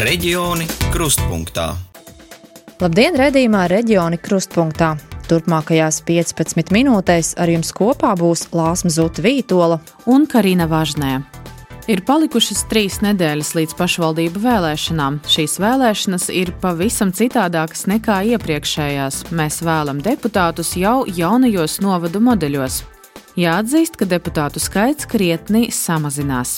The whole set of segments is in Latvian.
Reģioni krustpunktā. Labdien, redzījumā reģioni krustpunktā. Turpmākajās 15 minūtēs ar jums kopā būs Lāsma Zuta Vītola un Karina Važnē. Ir palikušas trīs nedēļas līdz pašvaldību vēlēšanām. Šīs vēlēšanas ir pavisam citādākas nekā iepriekšējās. Mēs vēlam deputātus jau jaunajos novadu modeļos. Jāatzīst, ka deputātu skaits krietni samazinās.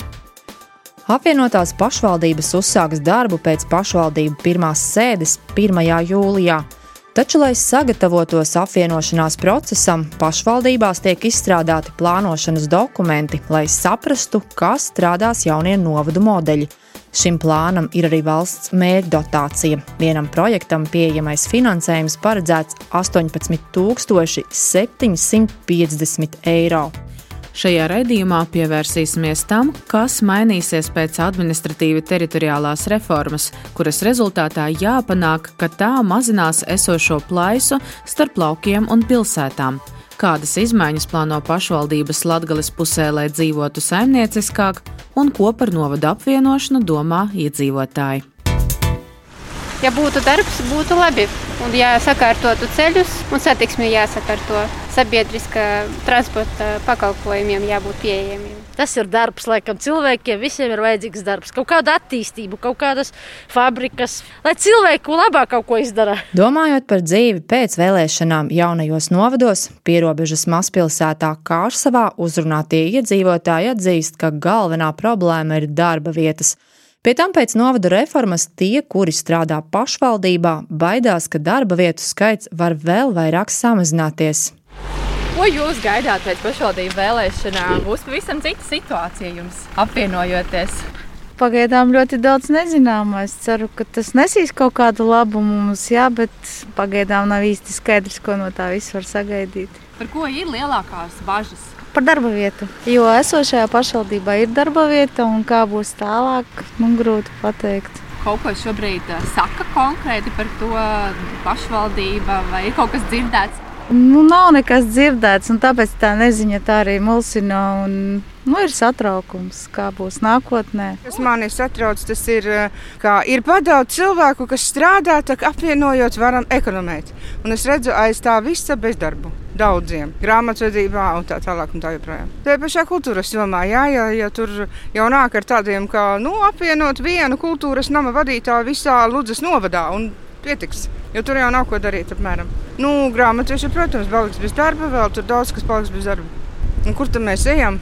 Apvienotās pašvaldības uzsāks darbu pēc pašvaldību pirmās sēdes 1. jūlijā. Taču, lai sagatavotos apvienošanās procesam, pašvaldībās tiek izstrādāti plānošanas dokumenti, lai saprastu, kā strādās jaunie novadu modeļi. Šim plānam ir arī valsts mērķdotācija. Vienam projektam pieejamais finansējums paredzēts 18,750 eiro. Šajā raidījumā pievērsīsimies tam, kas mainīsies pēc administratīvi teritoriālās reformas, kuras rezultātā jāpanāk, ka tā mazinās esošo plaisu starp laukiem un pilsētām. Kādas izmaiņas plāno pašvaldības Latvijas pusē, lai dzīvotu saimnieciskāk, un ko par novadu apvienošanu domā iedzīvotāji? Ja būtu darbs, būtu labi. Un, ja sakārtotu ceļus un satiksmi jāsakārto, sabiedriskā transporta pakalpojumiem jābūt pieejamiem. Tas ir darbs, laikam, cilvēkiem visiem ir vajadzīgs darbs, kaut kāda attīstība, kaut kādas fabrikas, lai cilvēku labāk kaut ko izdara. Domājot par dzīvi pēc vēlēšanām jaunajos novados, pierobežas mazpilsētā Kārsavā uzrunātie iedzīvotāji atzīst, ka galvenā problēma ir darba vietas. Pie tam pēc novada reformas tie, kuri strādā pašvaldībā, baidās, ka darba vietu skaits var vēl vairāk samazināties. Ko jūs gaidāt pēc pašvaldību vēlēšanām? Būs pavisam cita situācija jums apvienojoties. Pagaidām ļoti daudz nezināmā. Es ceru, ka tas nesīs kaut kādu labumu mums, jā, bet pagaidām nav īsti skaidrs, ko no tā viss var sagaidīt. Par ko ir lielākās bažas? Par darba vietu. Jo esošajā pašvaldībā ir darba vieta, un kā būs tālāk, man grūti pateikt. Kaut ko šobrīd saka konkrēti par to pašvaldība, vai ir kaut kas dzirdēts? Nu, nav nekas dzirdēts, un tāpēc tā neziņa tā arī mulsina. Un, nu, ir satraukums, kā būs nākotnē. Kas manī satrauc, tas ir, ka ir padaudz cilvēku, kas strādā, tā apvienojot, varam ekonomēt. Un es redzu aiz tā visa bezdarbu daudziem grāmatvedībā un tā tālāk. Un tā joprojām. Tā pašā kultūras jomā, jā, ja, ja tur jau nāk ar tādiem, ka nu, apvienot vienu kultūras nama vadītāju visā Ludzas novadā. Pietiks, jo tur jau nav ko darīt. Apmēram. Nu, grāmatveži, protams, paliks bez darba, vēl tur daudz kas paliks bez darba. Un kur tad mēs ejam?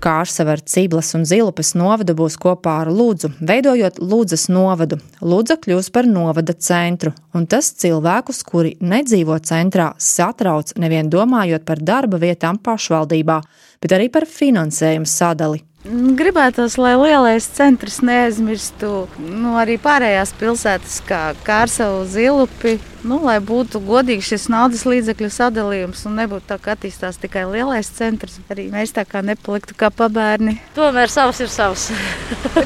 Kārsavara, Ciblas un Zilupes novada būs kopā ar Lūdzu, veidojot Lūdzas novadu. Lūdza kļūs par novada centru, un tas cilvēkus, kuri nedzīvo centrā, satrauc nevien domājot par darba vietām pašvaldībā, bet arī par finansējumu sadali. Gribētos, lai lielais centrs neaizmirstu nu, arī pārējās pilsētas, kā Kārsava, Zilupi. Nu, lai būtu godīgs šis naudas līdzekļu sadalījums un nebūtu tā, ka attīstās tikai lielais centrs. Arī mēs tā kā nepaliktu kā pabērni. Tomēr savs ir savs.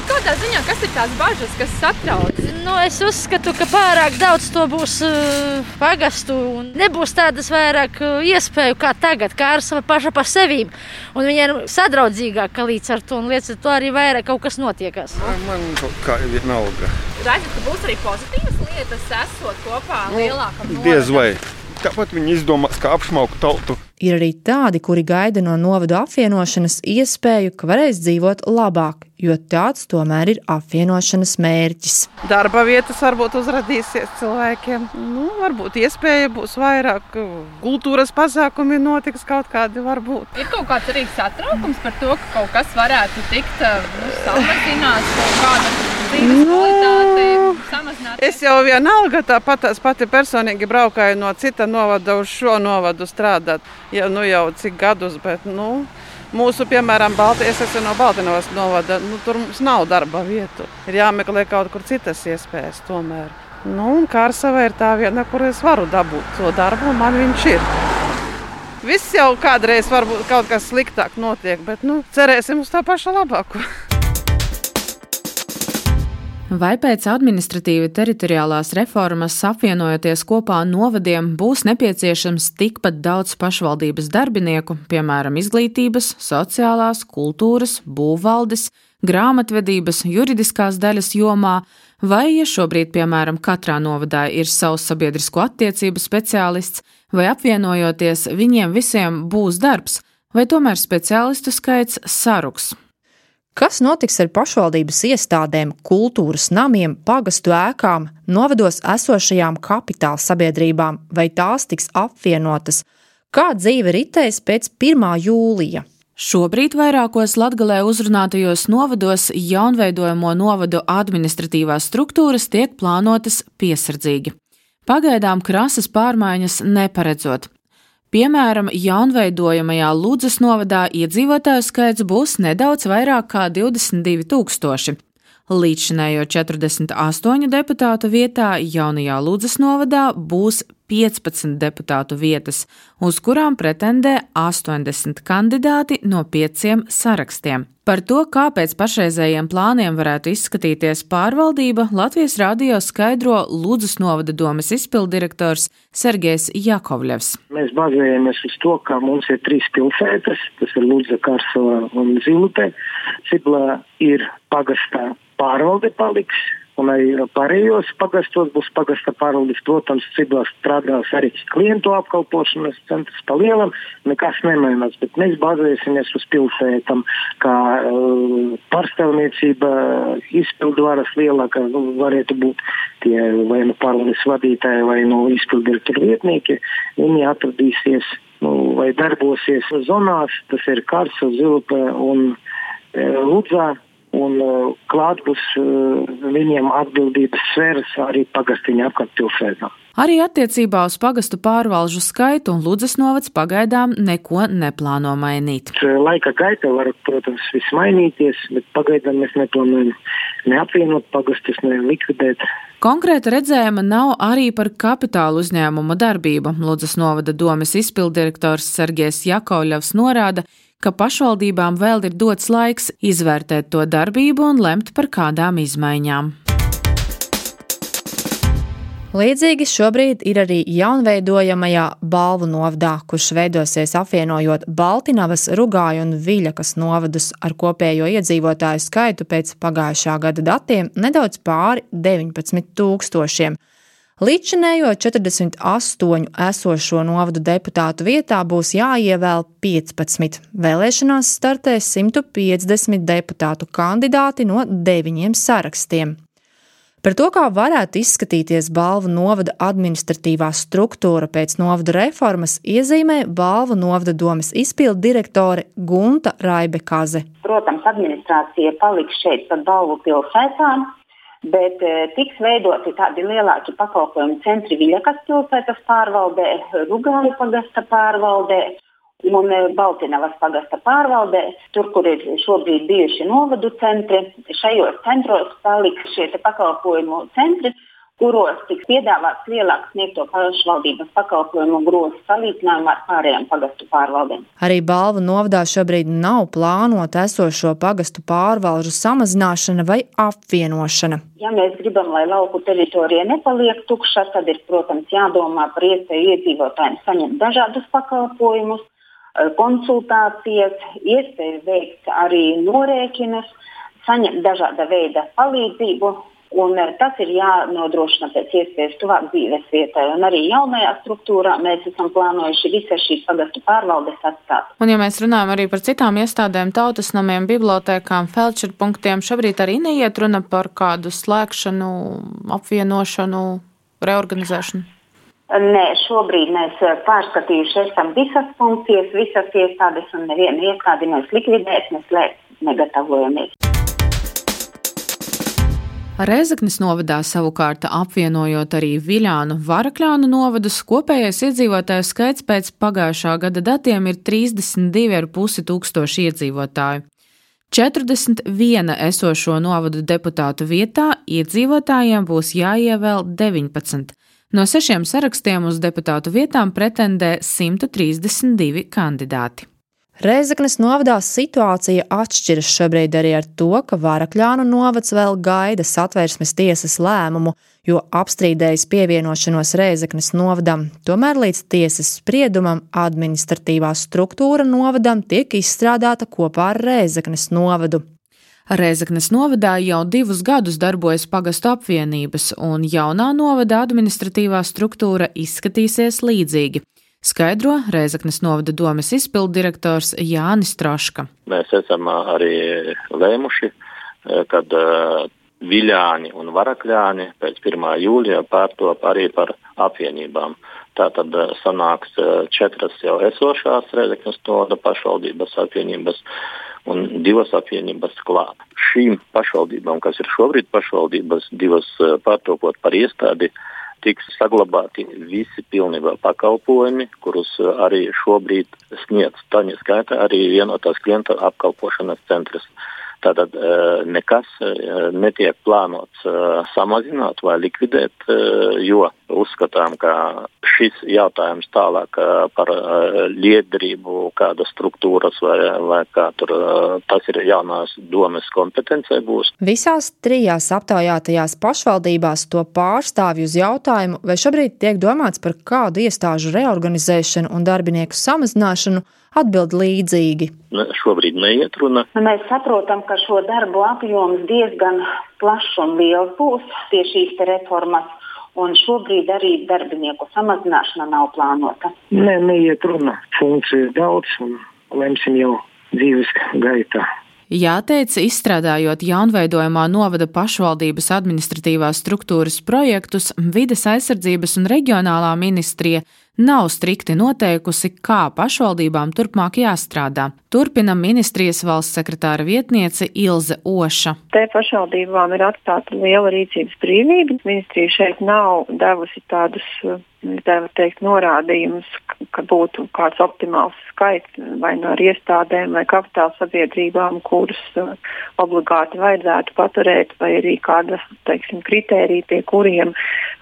Kādā ziņā, kas ir tās bažas, kas satrauc? Nu, es uzskatu, ka pārāk daudz to būs uh, pagastu un nebūs tādas vairāk uh, iespēju kā tagad, kā ar savu pašu par sevi. Un viņa ir sadraudzīgāka līdz ar to un līdz ar to arī vairāk kaut kas notiekās. Man kaut kā ir vienalga. Redzat, ka būs arī pozitīvas lietas, esot kopā Nu, lielākam Diez vai. Tāpat viņi izdomās, kā apšaukt tautu. Ir arī tādi, kuri gaida no novadu apvienošanas iespēju, ka varēs dzīvot labāk, jo tāds tomēr ir apvienošanas mērķis. Darba vietas varbūt uzrādīsies cilvēkiem. Nu, varbūt iespēja būs vairāk, kultūras pasākumi notiks kaut kādi. Varbūt. Ir kaut kāds arī satraukums par to, ka kaut kas varētu tikt nu, samazināts, kaut kāda dzīves kvalitāte samazināt. Es jau vienalga tāpat pati personīgi braukāju no cita novada uz šo novadu strādāt. Ja, nu jau cik gadus, bet nu, mūsu, piemēram, Baltijas, es esmu no Baltiņas novada, nu, tur mums nav darba vietu. Ir jāmeklē kaut kur citas iespējas tomēr. Nu, Kārsava ir tā viena, kur es varu dabūt to darbu, un man viņš ir. Viss jau kādreiz varbūt kaut kas sliktāk notiek, bet nu, cerēsim uz tā paša labāko. Vai pēc administratīvi teritoriālās reformas apvienojoties kopā novadiem būs nepieciešams tikpat daudz pašvaldības darbinieku, piemēram, izglītības, sociālās, kultūras, būvvaldes, grāmatvedības, juridiskās daļas jomā, vai, ja šobrīd, piemēram, katrā novadā ir savs sabiedrisko attiecību speciālists, vai apvienojoties, viņiem visiem būs darbs, vai tomēr speciālistu skaits saruks. Kas notiks ar pašvaldības iestādēm, kultūras namiem, pagastu ēkām, novados esošajām kapitāla sabiedrībām, vai tās tiks apvienotas? Kā dzīve ritēs pēc 1. jūlija? Šobrīd vairākos latgalē uzrunātajos novados jaunveidojamo novadu administratīvās struktūras tiek plānotas piesardzīgi. Pagaidām krasas pārmaiņas neparedzot. Piemēram, jaunveidojamajā Lūdzes novadā iedzīvotāju skaits būs nedaudz vairāk kā 22 tūkstoši. Līdzšinējo 48 deputātu vietā jaunajā Lūdzes novadā būs 15 deputātu vietas, uz kurām pretendē 80 kandidāti no pieciem sarakstiem. Par to, kāpēc pašreizējiem plāniem varētu izskatīties pārvaldība, Latvijas radio skaidro Lūdzes novada domas izpildirektors Sergejs Jakovļevs. Mēs bazējamies uz to, ka mums ir trīs pilsētas, tas ir Lūdza, Karsova un Zilutē. Ciblā ir pagastā pārvalde paliks, un arī pārējos pagastos būs pagasta pārvaldis. Protams, citos strādās arī klientu apkalpošanas centrs pa lielam, nekas nemainās, bet mēs bazēsimies uz pilsētām, kā uh, pārstāvniecība, izpildvaras lielāka nu, varētu būt tie vai nu pārvaldes vadītāji vai nu izpildirektoru vietnieki. Viņi atradīsies nu, vai darbosies zonās, tas ir Karsa, Zilupe un e, Ludzā un uh, klāt būs uh, viņiem atbildības sfēras arī pagastiņa apkārtpilsētā. Arī attiecībā uz pagastu pārvalžu skaitu un Ludzas novads pagaidām neko neplāno mainīt. Laika gaitā var, protams, viss mainīties, bet pagaidām mēs neplānojam neapvienot pagastus, ne likvidēt. Konkrēta redzējuma nav arī par kapitālu uzņēmuma darbību. Ludzas novada domas izpildirektors Sergejs Jakovļevs norāda, ka pašvaldībām vēl ir dots laiks izvērtēt to darbību un lemt par kādām izmaiņām. Līdzīgi šobrīd ir arī jaunveidojamajā balvu novadā, kurš veidosies apvienojot Baltinavas, Rugāju un Viļakas novadus ar kopējo iedzīvotāju skaitu pēc pagājušā gada datiem nedaudz pāri 19 tūkstošiem. Līdzinējo 48 esošo novadu deputātu vietā būs jāievēl 15. Vēlēšanās startēs 150 deputātu kandidāti no deviņiem sarakstiem. Par to, kā varētu izskatīties balvu novada administratīvā struktūra pēc novada reformas, iezīmē balvu novada domas izpildu direktore Gunta Raibekaze. Protams, administrācija paliks šeit par balvu pilsētām, bet e, tiks veidoti tādi lielāki pakalpojumu centri Viļakas pilsētas pārvaldē, Rugāju pagasta pārvaldē un Baltinavas pagasta pārvaldē, tur, kur ir šobrīd bijuši novadu centri. Šajos centros paliks šie pakalpojumu centri kuros tiks piedāvāts lielāks sniegto pašvaldības pakalpojumu grozs salīdzinājumā ar pārējām pagastu pārvaldēm. Arī balvu novadā šobrīd nav plānota esošo pagastu pārvalžu samazināšana vai apvienošana. Ja mēs gribam, lai lauku teritorija nepaliek tukša, tad ir, protams, jādomā par iespēju iedzīvotājiem saņemt dažādus pakalpojumus, konsultācijas, iespēju veikt arī norēķinus, saņemt dažāda veida palīdzību Un eh, tas ir jānodrošina pēc iespējas tuvāk dzīves vietai. Un arī jaunajā struktūrā mēs esam plānojuši visas šīs pagastu pārvaldes atstāt. Un, ja mēs runājam arī par citām iestādēm, tautas namiem, bibliotekām, felčerpunktiem, šobrīd arī neiet runa par kādu slēgšanu, apvienošanu, reorganizēšanu. Nē, šobrīd mēs eh, pārskatījuši esam visas funkcijas, visas iestādes un nevienu iestādi mēs likvidēt, mēs slēgt negatavojamies. Rezeknes novadā savukārt apvienojot arī Viļānu Varakļānu novadus, kopējais iedzīvotāju skaits pēc pagājušā gada datiem ir 32,5 tūkstoši iedzīvotāju. 41 esošo novadu deputātu vietā iedzīvotājiem būs jāievēl 19. No sešiem sarakstiem uz deputātu vietām pretendē 132 kandidāti. Reizeknas novadā situācija atšķiras šobrīd arī ar to, ka Vārakļānu novads vēl gaida satversmes tiesas lēmumu, jo apstrīdējis pievienošanos Reizeknas novadam. Tomēr līdz tiesas spriedumam administratīvā struktūra novadam tiek izstrādāta kopā ar Reizeknas novadu. Reizeknes novadā jau divus gadus darbojas pagastu apvienības, un jaunā novada administratīvā struktūra izskatīsies līdzīgi. Skaidro Reizeknes novada domas izpildirektors Jānis Traška. Mēs esam arī lēmuši, kad Viļāni un Varakļāni pēc 1. jūlijā pārtop arī par apvienībām. Tātad sanāks četras jau esošās Reizeknes novada pašvaldības apvienības un divas apvienības klāt. Šīm pašvaldībām, kas ir šobrīd pašvaldības, divas eh, pārtopot par iestādi, tiks saglabāti visi pilnībā pakalpojumi, kurus eh, arī šobrīd sniedz. Tā skaitā arī vienotās klienta apkalpošanas centrs. Tātad eh, nekas netiek plānots samazināt vai likvidēt, jo uzskatām, ka šis jautājums tālāk par liederību, kādas struktūras vai, vai kā tur tas ir jaunās domas kompetencē būs. Visās trijās aptaujātajās pašvaldībās to pārstāvju uz jautājumu, vai šobrīd tiek domāts par kādu iestāžu reorganizēšanu un darbinieku samazināšanu, atbild līdzīgi. Ne, šobrīd neiet runa. Nu, mēs saprotam, ka šo darbu apjoms diezgan plašs un liels būs pie šīs reformas un šobrīd arī darbinieku samazināšana nav plānota. Nē, neiet runa. Funkciju ir daudz un lemsim jau dzīves gaitā. Jāteic, izstrādājot jaunveidojumā novada pašvaldības administratīvās struktūras projektus, vides aizsardzības un reģionālā ministrija nav strikti noteikusi, kā pašvaldībām turpmāk jāstrādā. Turpina ministrijas valsts sekretāra vietniece Ilze Oša. Te pašvaldībām ir atstāta liela rīcības brīvība. Ministrija šeit nav devusi tādus tā teikt, norādījums, ka būtu kāds optimāls skaits vai no nu iestādēm vai kapitāla sabiedrībām, kuras uh, obligāti vajadzētu paturēt, vai arī kāda teiksim, kritērija, pie kuriem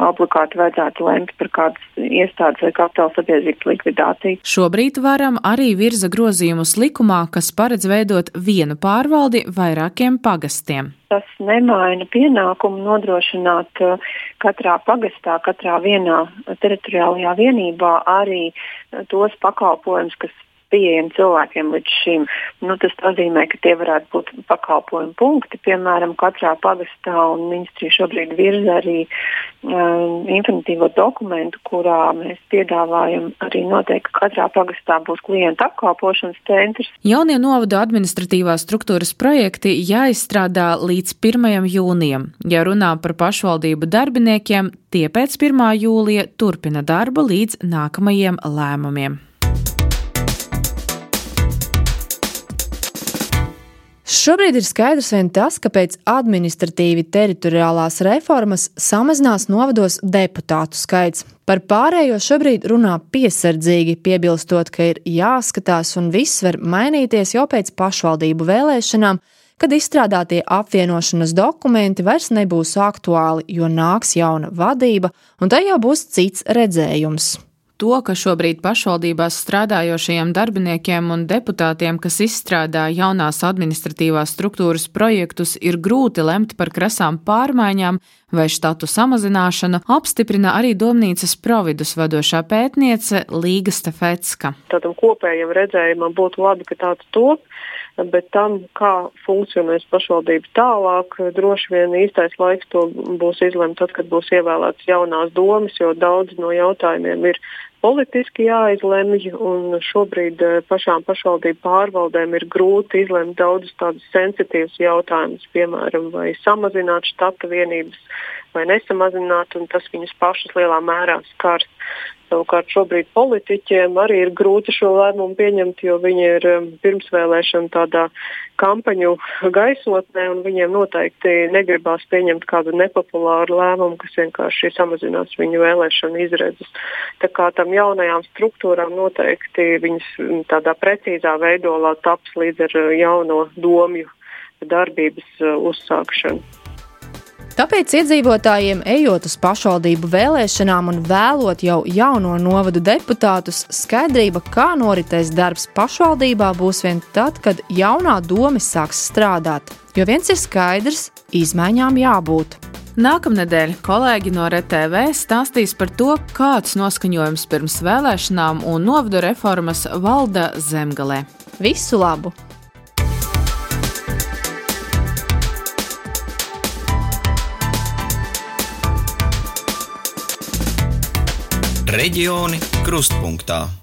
obligāti vajadzētu lemt par kādas iestādes vai kapitāla sabiedrības likvidāciju. Šobrīd varam arī virza grozījumus likumā, kas paredz veidot vienu pārvaldi vairākiem pagastiem tas nemaina pienākumu nodrošināt uh, katrā pagastā, katrā vienā teritoriālajā vienībā arī uh, tos pakalpojumus, kas pieejami cilvēkiem līdz šim. Nu, tas nozīmē, ka tie varētu būt pakalpojumu punkti. Piemēram, katrā pagastā un ministrija šobrīd virza arī um, informatīvo dokumentu, kurā mēs piedāvājam arī noteikti, ka katrā pagastā būs klienta apkalpošanas centrs. Jaunie novadu administratīvās struktūras projekti jāizstrādā līdz 1. jūnijam. Ja runā par pašvaldību darbiniekiem, tie pēc 1. jūlija turpina darbu līdz nākamajiem lēmumiem. Šobrīd ir skaidrs vien tas, ka pēc administratīvi teritoriālās reformas samazinās novados deputātu skaits. Par pārējo šobrīd runā piesardzīgi, piebilstot, ka ir jāskatās un viss var mainīties jau pēc pašvaldību vēlēšanām, kad izstrādātie apvienošanas dokumenti vairs nebūs aktuāli, jo nāks jauna vadība un tajā būs cits redzējums to, ka šobrīd pašvaldībās strādājošajiem darbiniekiem un deputātiem, kas izstrādā jaunās administratīvās struktūras projektus, ir grūti lemt par krasām pārmaiņām vai štatu samazināšanu, apstiprina arī domnīcas providus vadošā pētniece Līga Stefetska. Tādam kopējam redzējumam būtu labi, ka tāds top bet tam, kā funkcionēs pašvaldība tālāk, droši vien īstais laiks to būs izlemt tad, kad būs ievēlētas jaunās domas, jo daudz no jautājumiem ir politiski jāizlemj, un šobrīd eh, pašām pašvaldību pārvaldēm ir grūti izlemt daudzus tādus sensitīvus jautājumus, piemēram, vai samazināt štata vienības vai nesamazināt, un tas viņus pašus lielā mērā skars. Savukārt šobrīd politiķiem arī ir grūti šo lēmumu pieņemt, jo viņi ir um, pirmsvēlēšana tādā kampaņu gaisotnē, un viņiem noteikti negribās pieņemt kādu nepopulāru lēmumu, kas vienkārši samazinās viņu vēlēšanu izredzes. Tā kā tam jaunajām struktūrām noteikti viņas mm, tādā precīzā veidolā taps līdz ar uh, jauno domju darbības uh, uzsākšanu. Tāpēc iedzīvotājiem, ejot uz pašvaldību vēlēšanām un vēlot jau jauno novadu deputātus, skaidrība, kā noritēs darbs pašvaldībā, būs vien tad, kad jaunā doma sāks strādāt. Jo viens ir skaidrs, izmaiņām jābūt. Nākamnedēļ kolēģi no RTV stāstīs par to, kāds noskaņojums pirms vēlēšanām un novadu reformas valda Zemgalē. Visu labu! Reģioni krustpunktā.